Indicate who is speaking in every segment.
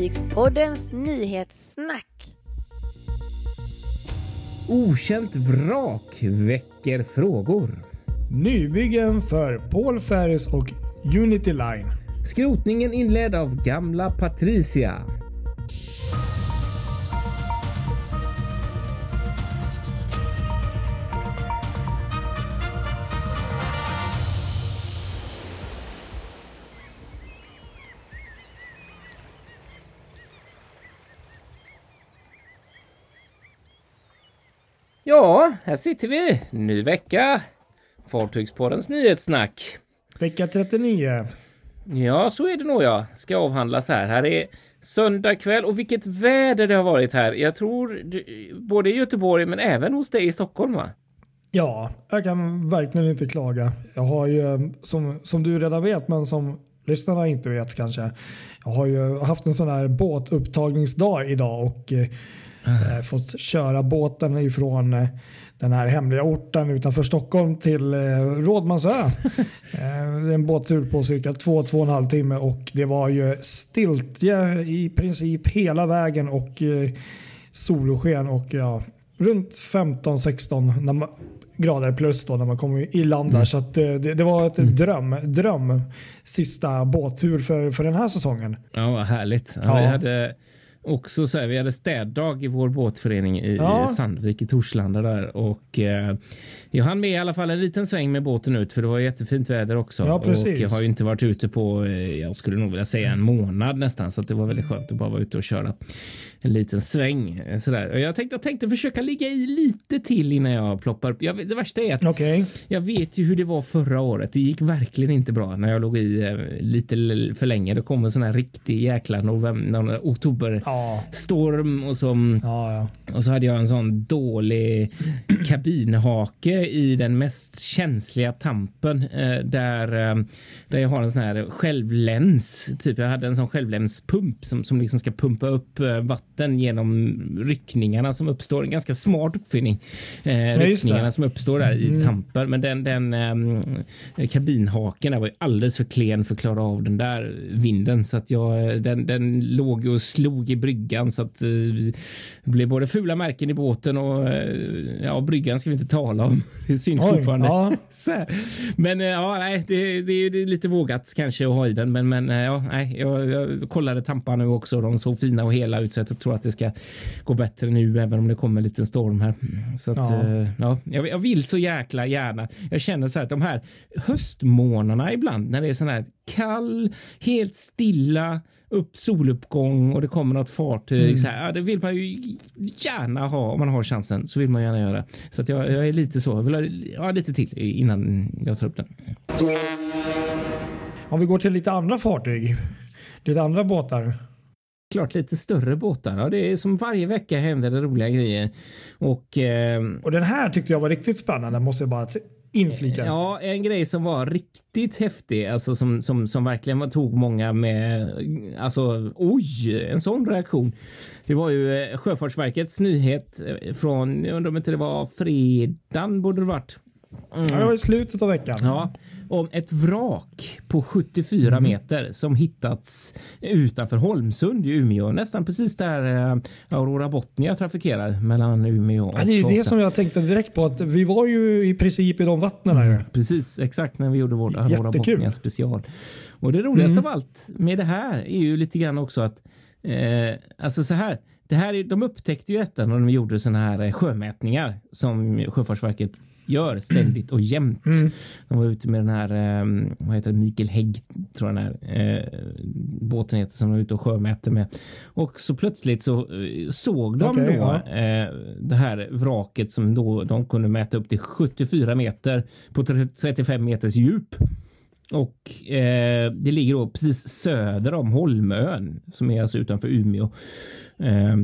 Speaker 1: Fartygspoddens nyhetssnack.
Speaker 2: Okänt vrak väcker frågor.
Speaker 3: Nybyggen för Paul Ferris och Unity Line.
Speaker 2: Skrotningen inledd av gamla Patricia. Ja, här sitter vi. Ny vecka. Fartygspoddens nyhetssnack.
Speaker 3: Vecka 39.
Speaker 2: Ja, så är det nog ja. Ska avhandlas här. Här är söndag kväll och vilket väder det har varit här. Jag tror både i Göteborg men även hos dig i Stockholm va?
Speaker 3: Ja, jag kan verkligen inte klaga. Jag har ju, som, som du redan vet, men som lyssnarna inte vet kanske. Jag har ju haft en sån här båtupptagningsdag idag och eh, fått köra båten ifrån eh, den här hemliga orten utanför Stockholm till eh, Rådmansö. eh, en båttur på cirka två, två och en halv timme och det var ju stiltje i princip hela vägen och solsken och ja, runt 15-16 grader plus då när man kommer i land där. Mm. Så att, det, det, var ett mm. dröm, dröm sista båttur för, för den här säsongen.
Speaker 2: Ja, vad härligt. Ja. Vi hade också så här, vi hade städdag i vår båtförening i, ja. Sandvik i Torslanda där och eh, jag hann med i alla fall en liten sväng med båten ut för det var jättefint väder också.
Speaker 3: Ja,
Speaker 2: precis. Och jag har ju inte varit ute på, eh, jag skulle nog vilja säga en månad nästan, så det var väldigt skönt att bara vara ute och köra en liten sväng. Eh, sådär. Och jag tänkte, jag tänkte försöka ligga i lite till innan jag ploppar upp. Jag, det värsta är att
Speaker 3: okay.
Speaker 2: jag vet ju hur det var förra året. Det gick verkligen inte bra när jag låg i eh, lite för länge. Det kom en sån här riktig jäkla november, oktoberstorm och, så,
Speaker 3: ja, ja.
Speaker 2: och så hade jag en sån dålig kabinhake i den mest känsliga tampen eh, där, eh, där jag har en sån här självläns. Typ jag hade en sån självlänspump som, som liksom ska pumpa upp eh, vatten genom ryckningarna som uppstår. En ganska smart uppfinning. Eh, ja, ryckningarna som uppstår där i mm. tampen. Men den, den eh, kabinhaken var ju alldeles för klen för att klara av den där vinden så att jag den, den låg och slog i bryggan så att eh, det blev både fula märken i båten och eh, ja, bryggan ska vi inte tala om. Det syns Oj, fortfarande. Ja. men eh, ja, nej, det, det, är lite vågat kanske att ha i den, men, men eh, ja, nej, jag, jag kollade tampar nu också. De såg fina och hela ut så jag tror att det ska gå bättre nu, även om det kommer en liten storm här. Så att, ja. Eh, ja jag, jag, vill så jäkla gärna. Jag känner så här att de här höstmånaderna ibland när det är sån här kall, helt stilla upp soluppgång och det kommer något fartyg. Mm. Så här, ja, det vill man ju gärna ha om man har chansen. Så vill man gärna göra. Så att jag, jag är lite så. Jag vill ha ja, lite till innan jag tar upp den.
Speaker 3: Om vi går till lite andra fartyg. Lite andra båtar.
Speaker 2: Klart lite större båtar. Ja, det är som varje vecka händer det roliga grejer. Och, eh,
Speaker 3: och den här tyckte jag var riktigt spännande måste jag bara inflika.
Speaker 2: Ja, en grej som var riktigt häftig, alltså som, som, som verkligen tog många med, alltså oj, en sån reaktion. Det var ju eh, Sjöfartsverkets nyhet eh, från, jag undrar om inte det var fredagen borde det varit.
Speaker 3: Mm. Ja, det var i slutet av veckan.
Speaker 2: Ja, om ett vrak på 74 mm. meter som hittats utanför Holmsund i Umeå. Nästan precis där eh, Aurora Botnia trafikerar mellan Umeå och
Speaker 3: ja, Det är det som jag tänkte direkt på att vi var ju i princip i de vattnen. Mm,
Speaker 2: precis, exakt när vi gjorde vår Aurora Botnia special. Och det roligaste mm. av allt med det här är ju lite grann också att eh, alltså så här. Det här, de upptäckte ju detta när de gjorde såna här eh, sjömätningar som Sjöfartsverket gör ständigt och jämt. Mm. De var ute med den här, um, vad heter det, Mikael Hägg tror jag den här uh, båten heter som de var ute och sjömäter med. Och så plötsligt så uh, såg de okay, då ja. uh, det här vraket som då de kunde mäta upp till 74 meter på 35 meters djup. Och eh, det ligger då precis söder om Holmön som är alltså utanför Umeå. Eh,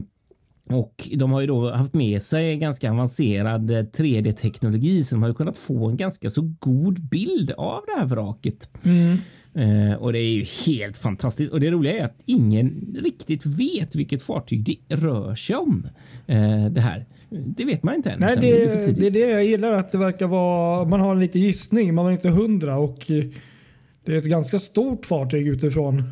Speaker 2: och de har ju då haft med sig ganska avancerad 3D-teknologi så de har kunnat få en ganska så god bild av det här vraket.
Speaker 3: Mm.
Speaker 2: Uh, och det är ju helt fantastiskt. Och det roliga är att ingen riktigt vet vilket fartyg det rör sig om. Uh, det här. Det vet man inte än.
Speaker 3: Nej, det, det, det, är det jag gillar att det verkar vara. Man har en liten gissning, man är inte hundra och det är ett ganska stort fartyg utifrån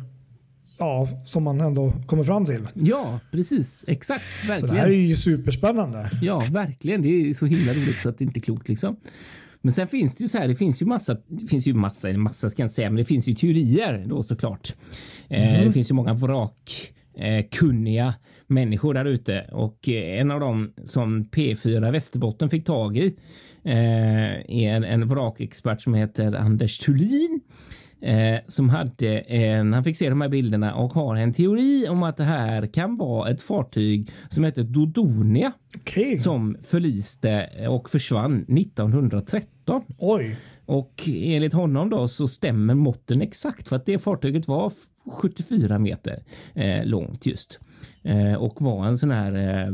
Speaker 3: ja, som man ändå kommer fram till.
Speaker 2: Ja, precis. Exakt. Verkligen.
Speaker 3: Så det här är ju superspännande.
Speaker 2: Ja, verkligen. Det är så himla roligt så att det inte är klokt liksom. Men sen finns det ju så här. Det finns ju massa. Det finns ju massa, massa ska jag inte säga, men det finns ju teorier då såklart. Mm. Eh, det finns ju många vrak eh, kunniga människor där ute och eh, en av dem som P4 Västerbotten fick tag i eh, är en, en vrakexpert som heter Anders Thulin eh, som hade en, han fick se de här bilderna och har en teori om att det här kan vara ett fartyg som heter Dodonia
Speaker 3: okay.
Speaker 2: som förliste och försvann 1913.
Speaker 3: Oj.
Speaker 2: Och enligt honom då så stämmer måtten exakt för att det fartyget var 74 meter eh, långt just eh, och var en sån här eh,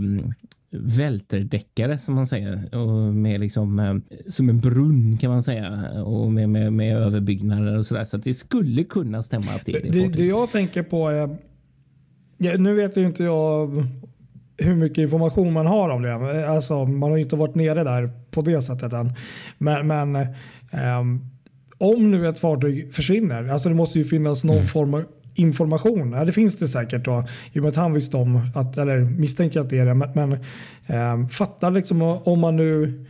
Speaker 2: välterdäckare som man säger och med liksom eh, som en brunn kan man säga och med, med, med överbyggnader och så där så att det skulle kunna stämma att det är
Speaker 3: det, det, det jag tänker på är ja, nu vet ju inte jag hur mycket information man har om det. Alltså, man har ju inte varit nere där på det sättet än. Men, men um, om nu ett fartyg försvinner, alltså det måste ju finnas någon mm. form av information. Ja, det finns det säkert då, i och med att han visste om, att, eller misstänker att det är det. Men, men eh, fatta liksom om man nu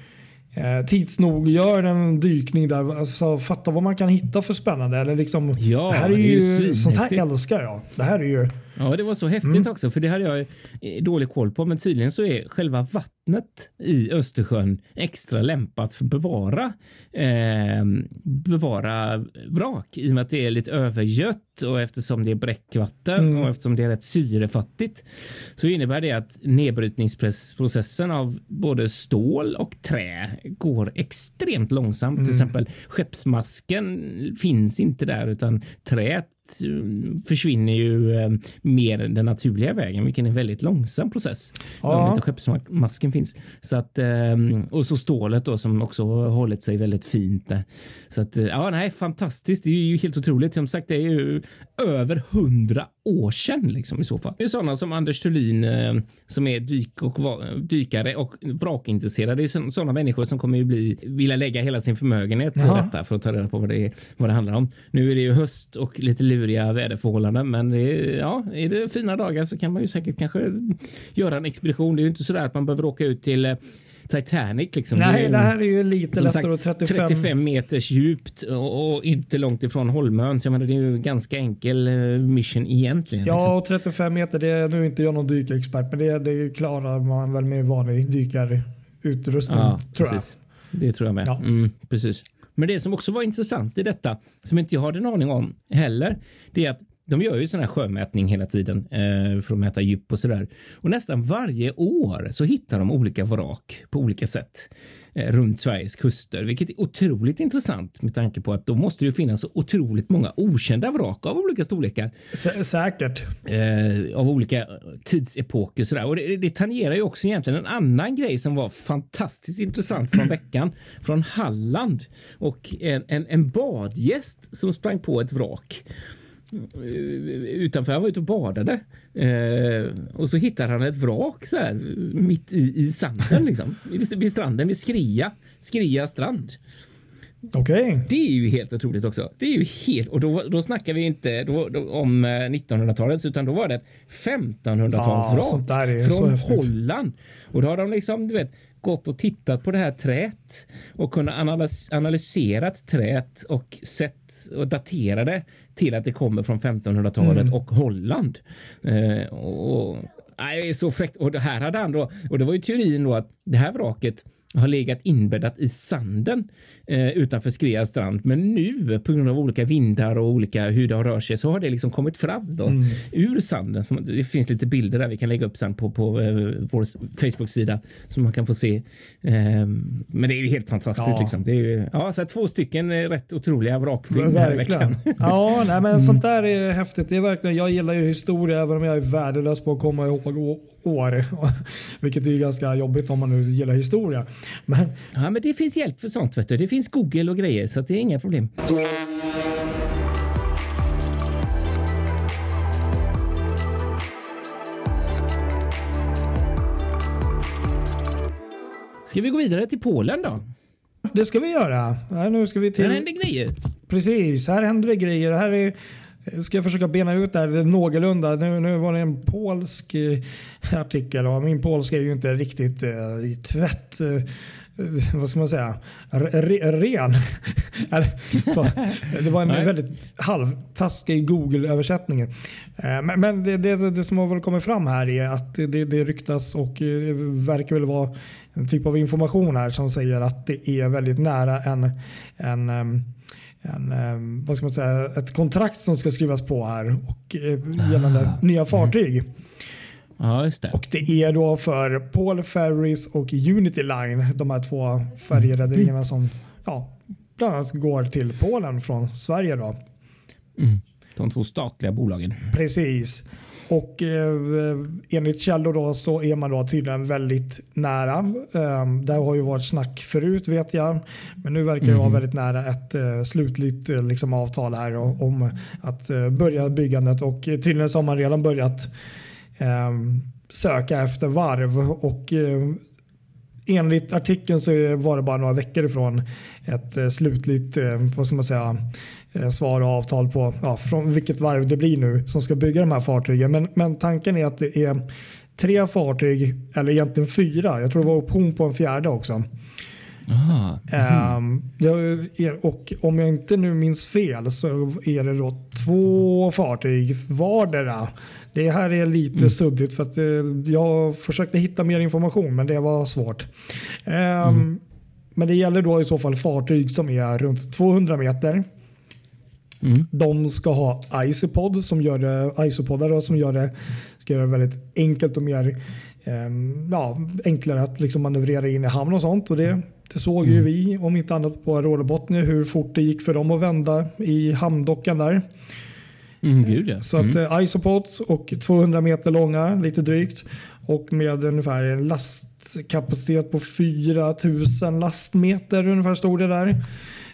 Speaker 3: eh, tids nog gör en dykning där. Alltså, fatta vad man kan hitta för spännande. Eller liksom,
Speaker 2: ja,
Speaker 3: det här är, är ju, sånt här älskar jag. Det här är ju
Speaker 2: Ja, det var så häftigt mm. också, för det hade jag eh, dålig koll på. Men tydligen så är själva vattnet i Östersjön extra lämpat för att bevara, eh, bevara vrak i och med att det är lite övergött och eftersom det är bräckvatten mm. och eftersom det är rätt syrefattigt så innebär det att nedbrytningsprocessen av både stål och trä går extremt långsamt. Mm. Till exempel skeppsmasken finns inte där utan träet försvinner ju eh, mer den naturliga vägen, vilken är en väldigt långsam process. Ja. Om inte skeppsmasken finns. Så att, ehm, och så stålet då som också har hållit sig väldigt fint. Där. Så att, eh, ja, nej, fantastiskt. Det är ju helt otroligt. Som sagt, det är ju över hundra år sedan liksom i så fall. Det är sådana som Anders Thulin eh, som är dyk och dykare och vrakintresserade. Det är sådana människor som kommer ju bli vilja lägga hela sin förmögenhet på ja. detta för att ta reda på vad det, är, vad det handlar om. Nu är det ju höst och lite luriga väderförhållanden, men är, ja, är det fina dagar så kan man ju säkert kanske göra en expedition. Det är ju inte så där att man behöver åka ut till eh, Titanic. Liksom.
Speaker 3: Nej, det, här är ju lite lättare. 35...
Speaker 2: 35 meters djupt och, och, inte långt ifrån Holmön. Så jag menar, det är ju ganska enkel uh, mission egentligen.
Speaker 3: Ja, liksom. och 35 meter. Det är nu inte jag någon dykexpert, men det, det klarar man väl med vanlig dykarutrustning. Ja, tror precis.
Speaker 2: jag. Det tror jag med. Ja. Mm, precis. Men det som också var intressant i detta, som inte jag hade en aning om heller, det är att de gör ju sån här sjömätning hela tiden eh, för att mäta djup och sådär. Och nästan varje år så hittar de olika vrak på olika sätt eh, runt Sveriges kuster, vilket är otroligt intressant med tanke på att då måste det finnas så otroligt många okända vrak av olika storlekar.
Speaker 3: S säkert.
Speaker 2: Eh, av olika tidsepoker sådär. Och det, det tangerar ju också egentligen en annan grej som var fantastiskt intressant från veckan från Halland och en, en, en badgäst som sprang på ett vrak utanför. Han var ute och badade eh, och så hittar han ett vrak så här mitt i, i sanden liksom vid, stranden vid Skria, Skria strand.
Speaker 3: Okej. Okay.
Speaker 2: Det är ju helt otroligt också. Det är ju helt och då, då snackar vi inte då, då, om 1900-talet utan då var det ett 1500-talsvrak
Speaker 3: ja,
Speaker 2: från Holland och då har de liksom du vet gått och tittat på det här träet och kunnat analys analyserat träet och sett och datera det till att det kommer från 1500-talet mm. och Holland. Eh, och, nej, det är så fräckt. Och det här hade han då, och det var ju teorin då att det här vraket har legat inbäddat i sanden eh, utanför Skrea strand. Men nu på grund av olika vindar och olika hur det har rört sig så har det liksom kommit fram då, mm. ur sanden. Det finns lite bilder där vi kan lägga upp sen på, på eh, vår Facebook-sida som man kan få se. Eh, men det är ju helt fantastiskt. Ja. Liksom. Det är ju, ja, så två stycken eh, rätt otroliga vrakfynd här i veckan.
Speaker 3: Ja, nej, men mm. sånt där är häftigt. Det är verkligen, jag gillar ju historia även om jag är värdelös på att komma ihåg år. Vilket är ganska jobbigt om man nu gillar historia. Men,
Speaker 2: ja, men det finns hjälp för sånt. Vet du. Det finns Google och grejer så det är inga problem. Ska vi gå vidare till Polen då?
Speaker 3: Det ska vi göra. Här, nu ska vi till...
Speaker 2: Här händer grejer.
Speaker 3: Precis, här händer det grejer. Här är ska jag försöka bena ut det här någorlunda. Nu, nu var det en polsk eh, artikel och min polska är ju inte riktigt eh, i tvätt. Eh, vad ska man säga, re, ren. så, det var en
Speaker 2: Nej.
Speaker 3: väldigt halvtaskig Google-översättning. Men, men det, det, det som har väl kommit fram här är att det, det ryktas och verkar väl vara en typ av information här som säger att det är väldigt nära en, en ehm, en, ehm, vad ska man säga, ett kontrakt som ska skrivas på här och eh, gällande
Speaker 2: Ah.
Speaker 3: nya fartyg.
Speaker 2: Ja, just det.
Speaker 3: Och det är då för Paul Ferries och Unity Line, de här två färjerederierna som ja, bland annat går till Polen från Sverige. Då.
Speaker 2: Mm. De två statliga bolagen.
Speaker 3: Precis. Och eh, enligt källor då så är man då tydligen väldigt nära. Eh, det har ju varit snack förut vet jag. Men nu verkar det vara
Speaker 2: Mhm.
Speaker 3: väldigt nära ett eh, slutligt eh, liksom, avtal här om att börja byggandet. Och tydligen så har man redan börjat eh, söka efter varv. Och enligt artikeln så var det bara några veckor ifrån ett slutligt vad ska man säga, svar och avtal på ja, från vilket varv det blir nu som ska bygga de här fartygen. Men, men tanken är att det är tre fartyg, eller egentligen fyra. Jag tror det var option på en fjärde också.
Speaker 2: Aha.
Speaker 3: Det är, och om jag inte nu minns fel så är det då två fartyg vardera. Det här är lite suddigt för att eh, jag försökte hitta mer information men det var svårt. Ehm, Men det gäller då i så fall fartyg som är runt 200 meter.
Speaker 2: Mm.
Speaker 3: De ska ha isopod som gör det, isopoddar då, som gör det, ska göra det väldigt enkelt och mer ehm, ja, enklare att liksom manövrera in i hamn och sånt. Och det, det såg ju vi, om inte annat på Rådebotnia, hur fort det gick för dem att vända i hamndockan där.
Speaker 2: Mm, gud ja.
Speaker 3: Så att
Speaker 2: Mm.
Speaker 3: eh, isopods och 200 meter långa, lite drygt. Och med ungefär en lastkapacitet på 4000 lastmeter ungefär stod det där.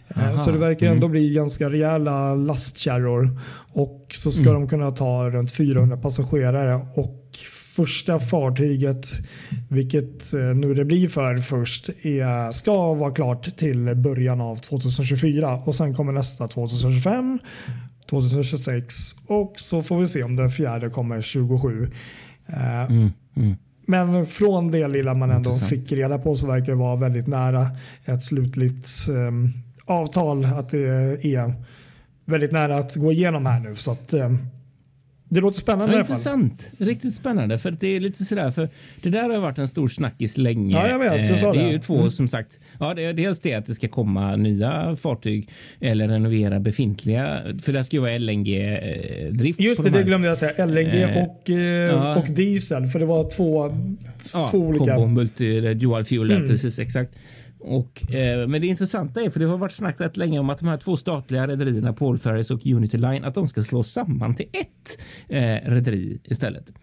Speaker 3: Eh,
Speaker 2: Aha,
Speaker 3: Så det verkar
Speaker 2: mm.
Speaker 3: ändå bli ganska rejäla lastkärror. Och så ska
Speaker 2: Mm.
Speaker 3: de kunna ta runt 400 passagerare. Och första fartyget, vilket eh, nu det blir för först, är, ska vara klart till början av 2024. Och sen kommer nästa 2025. 2026 och så får vi se om den fjärde kommer 27. Eh,
Speaker 2: Mm. Mm.
Speaker 3: Men från det lilla man ändå
Speaker 2: Intressant.
Speaker 3: fick reda på så verkar det vara väldigt nära ett slutligt eh, avtal. Att det är väldigt nära att gå igenom här nu. Så att, eh, det låter spännande i
Speaker 2: Ja,
Speaker 3: alla fall.
Speaker 2: intressant. Riktigt spännande. För det är lite sådär, för det där har varit en stor snackis länge.
Speaker 3: Ja, jag vet. Du
Speaker 2: Eh,
Speaker 3: sa
Speaker 2: det är
Speaker 3: det.
Speaker 2: ju två
Speaker 3: Mm.
Speaker 2: som sagt. Ja, det är dels det att det ska komma nya fartyg eller renovera befintliga. För det ska ju vara LNG-drift.
Speaker 3: Just det, det glömde jag säga. LNG
Speaker 2: Eh,
Speaker 3: och, eh,
Speaker 2: ja.
Speaker 3: och diesel. För det var två,
Speaker 2: Ja,
Speaker 3: två olika.
Speaker 2: Combo, multi, dual fuel,
Speaker 3: Mm.
Speaker 2: precis exakt. Och, eh, men det intressanta är, för det har varit snack rätt länge om att de här två statliga rederierna, Paul Ferries och Unity Line, att de ska slås samman till ett eh, rederi istället.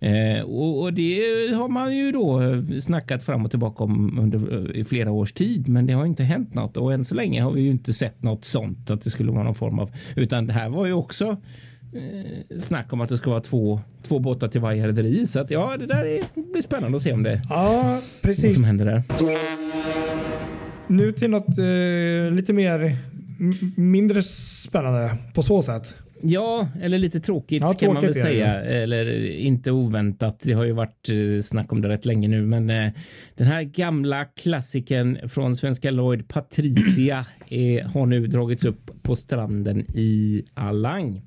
Speaker 2: Eh, och, och det har man ju då eh, snackat fram och tillbaka om under eh, i flera års tid, men det har inte hänt något och än så länge har vi ju inte sett något sånt att det skulle vara någon form av, utan det här var ju också snack om att det ska vara två, två båtar till varje rederi. Så att ja, det där är, blir spännande att se om det
Speaker 3: Ja,
Speaker 2: vad
Speaker 3: precis.
Speaker 2: som händer där.
Speaker 3: Nu till något eh, lite mer mindre spännande på så sätt.
Speaker 2: Ja, eller lite tråkigt
Speaker 3: Ja,
Speaker 2: kan man väl
Speaker 3: tråkigt är det
Speaker 2: säga. Eller inte oväntat. Det har ju varit eh, snack om det rätt länge nu, men eh, den här gamla klassiken från Svenska Lloyd, Patricia, eh, har nu dragits upp på stranden i Alang.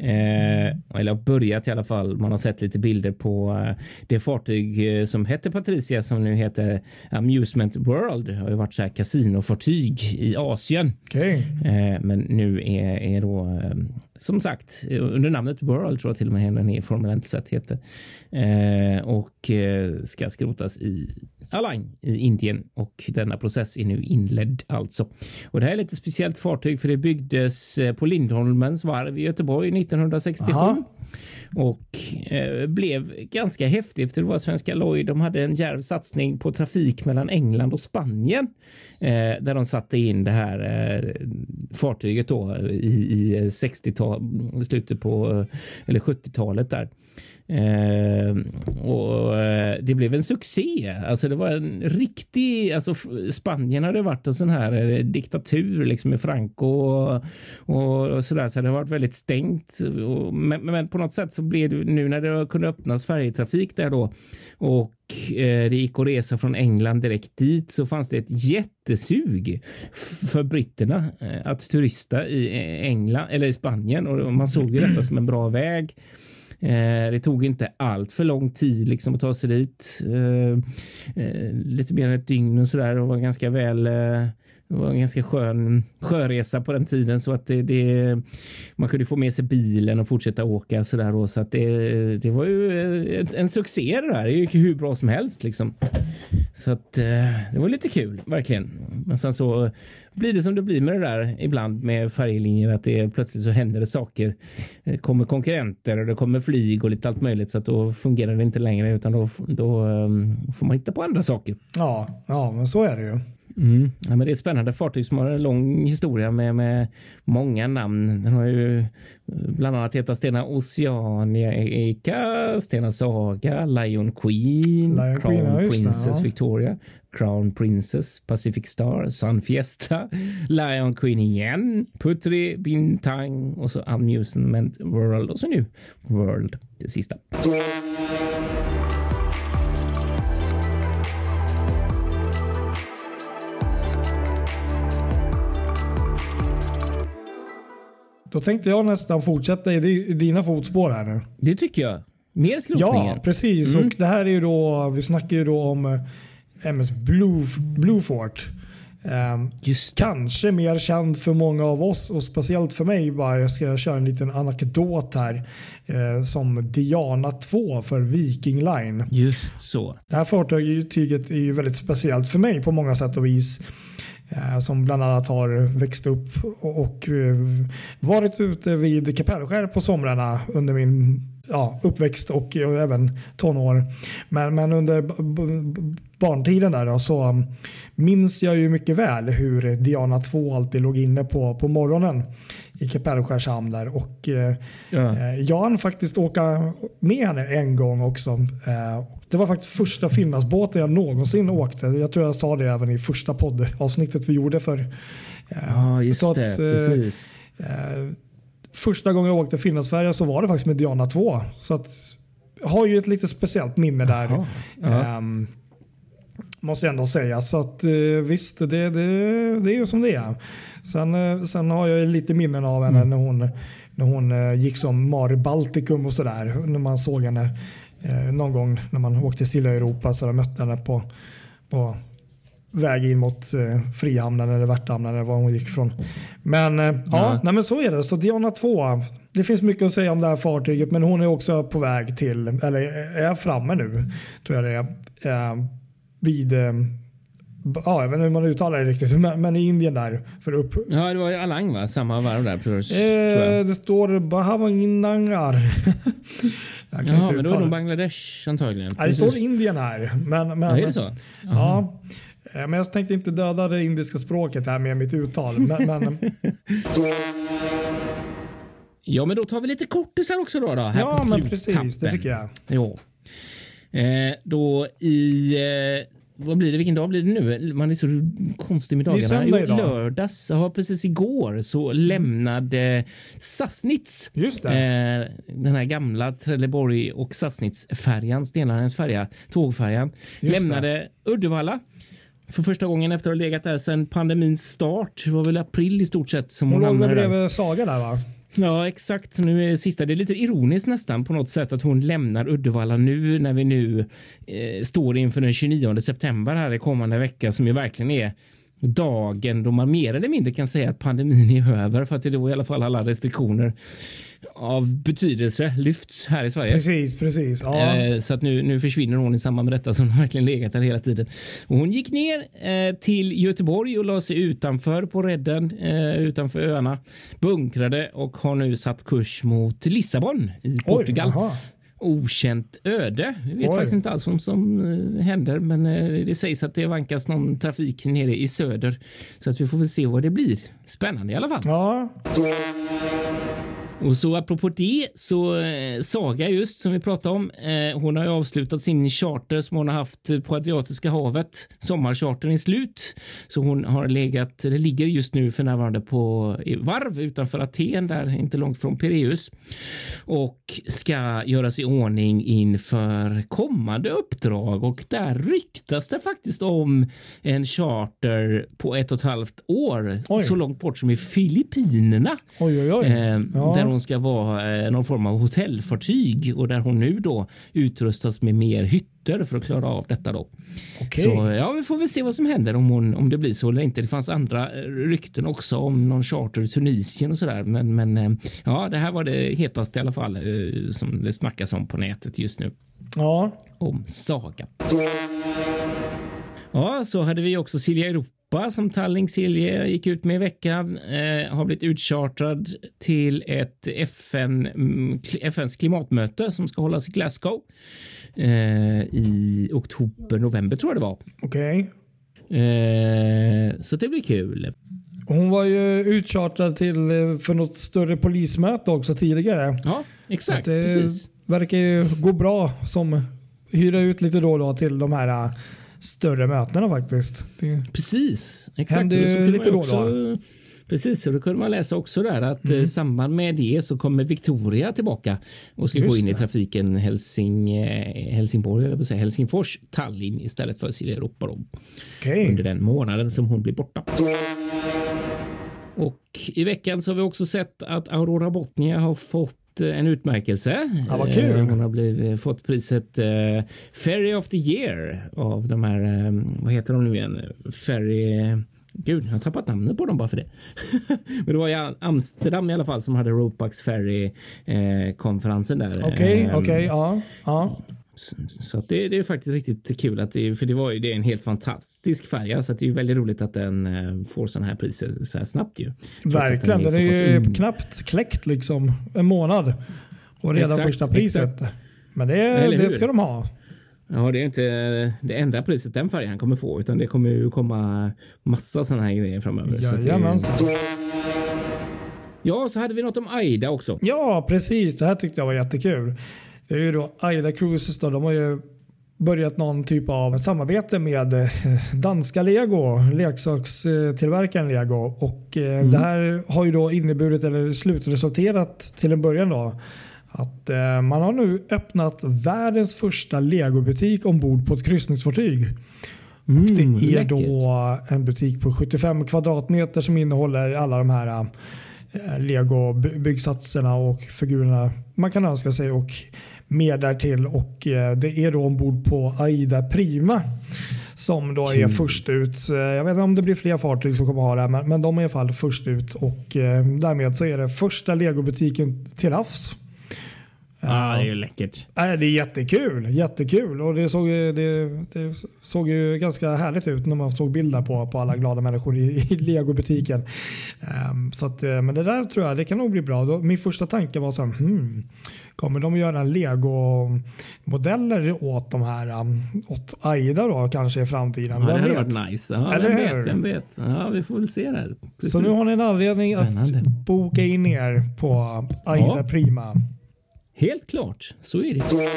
Speaker 2: Eh, eller har börjat i alla fall. Man har sett lite bilder på eh, det fartyg eh, som hette Patricia som nu heter Amusement World. Det har ju varit så här kasinofartyg i Asien.
Speaker 3: Okej.
Speaker 2: Eh, men nu är, är då eh, som sagt under namnet World tror jag till och med den är formellt sett heter. Eh, och ska skrotas i Alang i Indien och denna process är nu inledd alltså. Och det här är lite speciellt fartyg för det byggdes eh, på Lindholmens varv i Göteborg 1967
Speaker 3: Aha.
Speaker 2: och eh, blev ganska häftigt. För det var Svenska Lloyd. De hade en djärv satsning på trafik mellan England och Spanien eh, där de satte in det här eh, fartyget då i, i 60-tal, slutet på eller 70-talet där. Eh, och eh, det blev en succé. Alltså det var en riktig, alltså Spanien hade varit en sån här eh, diktatur liksom med Franco och, och, och sådär. Så det har varit väldigt stängt. Och, men, men, på något sätt så blev det nu när det kunde öppnas färjetrafik där då och eh, det gick att resa från England direkt dit så fanns det ett jättesug för britterna eh, att turista i eh, England eller i Spanien och man såg ju detta som en bra väg. Eh, det tog inte allt för lång tid liksom att ta sig dit. Eh, eh, lite mer än ett dygn och sådär och var ganska väl eh, det var en ganska skön sjöresa på den tiden så att det, det man kunde få med sig bilen och fortsätta åka så där Och så att det, det var ju en, en succé det där. Det gick hur bra som helst liksom. Så att eh, det var lite kul verkligen. Men sen så blir det som det blir med det där ibland med färjelinjer att det plötsligt så händer det saker. Det kommer konkurrenter och det kommer flyg och lite allt möjligt så att då fungerar det inte längre utan då, då eh, får man hitta på andra saker.
Speaker 3: Ja, ja, men så är det ju.
Speaker 2: Mm. Ja, men det är ett spännande fartyg som har en lång historia med, med många namn. Den har ju bland annat hetat Stena Oceanica, Stena Saga, Lion Queen,
Speaker 3: Lion
Speaker 2: Crown
Speaker 3: Queen,
Speaker 2: Princess
Speaker 3: ja.
Speaker 2: Victoria, Crown Princess, Pacific Star, Sun Fiesta, Lion Queen igen, Putri, Bintang och så Amusement World och så nu World, det sista.
Speaker 3: Då tänkte jag nästan fortsätta i dina fotspår här nu.
Speaker 2: Det tycker jag. Mer skrotningen.
Speaker 3: Ja, precis. Mm. Och det här är ju då, vi snackar ju då om eh, MS Blue, Bluefort. Um, kanske mer känd för många av oss och speciellt för mig. Bara, jag ska köra en liten anekdot här. Uh, som Diana 2 för Viking Line.
Speaker 2: Just så.
Speaker 3: Det här fartyget är ju väldigt speciellt för mig på många sätt och vis. Uh, som bland annat har växt upp och, uh, varit ute vid Kapellskär på somrarna under min ja, uppväxt och, och även tonår. Men, men under barntiden där då, så minns jag ju mycket väl hur Diana 2 alltid låg inne på, på morgonen i Kapellskärs hamn där. Och, eh, ja. eh, jag hann faktiskt åka med henne en gång också. Eh, det var faktiskt första Finlandsbåten jag någonsin åkte. Jag tror jag sa det även i första poddavsnittet vi gjorde för.
Speaker 2: Eh, ja, just så att, det. Precis
Speaker 3: eh, första gången jag åkte Finlandsfärja så var det faktiskt med Diana 2. Så att, jag har ju ett lite speciellt minne där. Um, måste jag ändå säga. Så att uh, visst, det, det, det är ju som det är. Sen, uh, sen har jag lite minnen av henne mm. när hon, när hon gick som Mari Baltikum och sådär. När man såg henne någon gång när man åkte till Silla Europa så jag mötte henne på, på väg in mot eh, Frihamnen eller Värtahamnen eller var hon gick från. Men eh, ja, ja nej, men så är det. Så Diana 2. Det finns mycket att säga om det här fartyget men hon är också på väg till, eller är framme nu, tror jag det är. Eh, vid eh, Ja, jag vet inte hur man uttalar det riktigt, men, men i Indien där. För upp.
Speaker 2: Ja, det var ju Alang va? Samma varv där plus,
Speaker 3: eh, Det står Bahavangangar.
Speaker 2: ja, men då är det Bangladesh antagligen.
Speaker 3: Ja, det står Indien här. Men, men,
Speaker 2: ja, är det så?
Speaker 3: Ja. Men jag tänkte inte döda det indiska språket här med mitt uttal. Men, men...
Speaker 2: ja, men då tar vi lite kortisar också då. då här
Speaker 3: ja, men precis. Det tycker jag.
Speaker 2: Jo. Eh, då i eh, vad blir det? Vilken dag blir det nu? Man är så konstig med dagarna.
Speaker 3: Det är idag.
Speaker 2: Lördags, ja, precis igår så lämnade Sassnitz.
Speaker 3: Just.
Speaker 2: Eh, den här gamla Trelleborg och Sassnitz-färjan, Stenarens färja, tågfärjan, Just lämnade det. Uddevalla för första gången efter att ha legat där sedan pandemins start. Det var väl april i stort sett som hon,
Speaker 3: hon
Speaker 2: hamnade
Speaker 3: där. bredvid Saga där va?
Speaker 2: Ja, exakt. Nu är det sista. Det är lite ironiskt nästan på något sätt att hon lämnar Uddevalla nu när vi nu eh, står inför den 29 september här i kommande vecka som ju verkligen är dagen då man mer eller mindre kan säga att pandemin är över för att det då i alla fall alla restriktioner av betydelse lyfts här i Sverige.
Speaker 3: Precis, precis. Ja.
Speaker 2: Eh, så att nu, nu försvinner hon i samband med detta som verkligen legat där hela tiden. Och hon gick ner eh, till Göteborg och la sig utanför på redden eh, utanför öarna, bunkrade och har nu satt kurs mot Lissabon i Portugal. Oj, okänt öde. Vi vet Oj. faktiskt inte alls vad som uh, händer, men uh, det sägs att det vankas någon trafik nere i söder så att vi får väl se vad det blir. Spännande i alla fall.
Speaker 3: Ja.
Speaker 2: Och så apropå det så eh, Saga just som vi pratade om. Eh, hon har ju avslutat sin charter som hon har haft på Adriatiska havet. Sommarchartern är slut, så hon har legat. Det ligger just nu för närvarande på varv utanför Aten, där inte långt från Pireus och ska göras i ordning inför kommande uppdrag och där ryktas det faktiskt om en charter på ett och ett halvt år
Speaker 3: Oj.
Speaker 2: så långt bort som i Filippinerna.
Speaker 3: Oj, oj, oj.
Speaker 2: Eh,
Speaker 3: Ja.
Speaker 2: Hon ska vara eh, någon form av hotellfartyg och där hon nu då utrustas med mer hytter för att klara av detta då.
Speaker 3: Okej.
Speaker 2: Så ja, vi får väl se vad som händer om, hon, om det blir så eller inte. Det fanns andra eh, rykten också om någon charter i Tunisien och så där. Men, men eh, ja, det här var det hetaste i alla fall som det snackas om på nätet just nu
Speaker 3: Ja,
Speaker 2: om Saga. Ja, så hade vi också Silja Europa som Tallink Silje gick ut med i veckan. Eh, har blivit utchartrad till ett FN, FNs klimatmöte som ska hållas i Glasgow eh, i oktober, november tror jag det var.
Speaker 3: okej.
Speaker 2: Eh, så det blir kul.
Speaker 3: Hon var ju utchartrad till eh, för något större polismöte också tidigare.
Speaker 2: Ja, exakt.
Speaker 3: det
Speaker 2: Precis.
Speaker 3: verkar ju gå bra som hyra ut lite då och då till de här eh, större mötena faktiskt. Det,
Speaker 2: Precis, exakt.
Speaker 3: Händer lite då
Speaker 2: också- Precis, och då kunde man läsa också där att
Speaker 3: Mm.
Speaker 2: eh, i samband med det så kommer Victoria tillbaka och ska
Speaker 3: Just
Speaker 2: gå in i
Speaker 3: det.
Speaker 2: trafiken Helsing, eh, Helsingborg, eller säga Helsingfors, Tallinn istället för Silja Europa då,
Speaker 3: Okej.
Speaker 2: under den månaden som hon blir borta. Och i veckan så har vi också sett att Aurora Botnia har fått eh, en utmärkelse.
Speaker 3: Ja, vad kul.
Speaker 2: Eh, Hon har blivit, fått priset eh, Ferry of the Year av de här, eh, vad heter de nu igen? Ferry... Gud, jag har tappat namnet på dem bara för det. Men det var i Amsterdam i alla fall som hade Ropax Ferry eh, konferensen där.
Speaker 3: Okej,
Speaker 2: Eh,
Speaker 3: okej, ja. ja.
Speaker 2: Så- det, det är faktiskt riktigt kul att det, för det var ju det är en helt fantastisk färja så det är väldigt roligt att den eh, får sådana här priser så här snabbt ju.
Speaker 3: Verkligen. Den är
Speaker 2: så pass
Speaker 3: ju
Speaker 2: ung.
Speaker 3: knappt kläckt liksom en månad. Och redan
Speaker 2: Exakt,
Speaker 3: första priset. Men det,
Speaker 2: Eller
Speaker 3: det
Speaker 2: hur?
Speaker 3: ska de ha.
Speaker 2: Ja, det är inte det enda priset den färjan kommer få, utan det kommer ju komma massa sådana här grejer framöver. Så att det-
Speaker 3: Jajamensan.
Speaker 2: Ja, så hade vi något om Aida också.
Speaker 3: Ja, precis. Det här tyckte jag var jättekul. Det är ju då Aida Cruises. Då, de har ju börjat någon typ av samarbete med eh, danska Lego, leksakstillverkaren Lego. Och eh, Det här har ju då inneburit, eller slutresulterat till en början då, att eh, man har nu öppnat världens första legobutik ombord på ett kryssningsfartyg. Och det är
Speaker 2: Mm,
Speaker 3: då en butik på 75 kvadratmeter som innehåller alla de här Lego by- byggsatserna och figurerna man kan önska sig och mer därtill. Och eh, det är då ombord på Aida Prima som då är först ut. Eh, Jag vet inte om det blir fler fartyg som kommer ha det här, men, men de är i alla fall först ut och eh, därmed så är det första legobutiken till havs.
Speaker 2: Ja, det är ju läckert.
Speaker 3: Nej, det är jättekul. Jättekul. Och det såg, ju- det, det såg ju ganska härligt ut när man såg bilder på, på alla glada människor i, i legobutiken. Ehm, så att, eh, men det där tror jag det kan nog bli bra. Då, min första tanke var så här, hmm, kommer de att göra lego-modeller åt de här um, åt Aida då kanske i framtiden?
Speaker 2: Ja, det hade
Speaker 3: vet?
Speaker 2: varit nice. Ja,
Speaker 3: Eller
Speaker 2: vem
Speaker 3: hur?
Speaker 2: vet, vem vet. Ja, vi får väl se där. Precis.
Speaker 3: Så nu har ni en anledning
Speaker 2: Spännande.
Speaker 3: att boka in er på Aida
Speaker 2: Ja.
Speaker 3: Prima.
Speaker 2: Helt klart, så är det.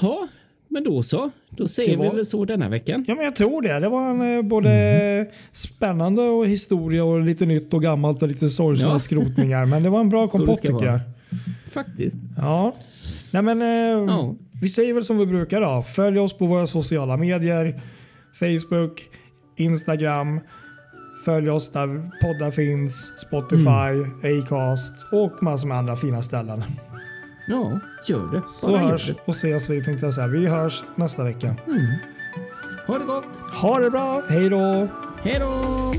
Speaker 2: Ja, men då så. Då säger
Speaker 3: var-
Speaker 2: vi väl så denna veckan.
Speaker 3: Ja, men jag tror det. Det var en eh, både
Speaker 2: Mm.
Speaker 3: spännande och historia och lite nytt och gammalt och lite sorgsna
Speaker 2: Ja.
Speaker 3: skrotningar. Men det var en bra kompott tycker jag.
Speaker 2: Faktiskt.
Speaker 3: Ja. Nej, men, eh,
Speaker 2: Ja.
Speaker 3: Vi säger väl som vi brukar då. Följ oss på våra sociala medier. Facebook, Instagram. Följ oss där poddar finns. Spotify,
Speaker 2: Mm.
Speaker 3: Acast och massor med andra fina ställen.
Speaker 2: Ja, gör det.
Speaker 3: Så
Speaker 2: Bara gör
Speaker 3: hörs
Speaker 2: det.
Speaker 3: och ses vi tänkte jag säga. Vi hörs nästa vecka.
Speaker 2: Ha det gott.
Speaker 3: Ha det bra. Hej då!
Speaker 2: Hej då!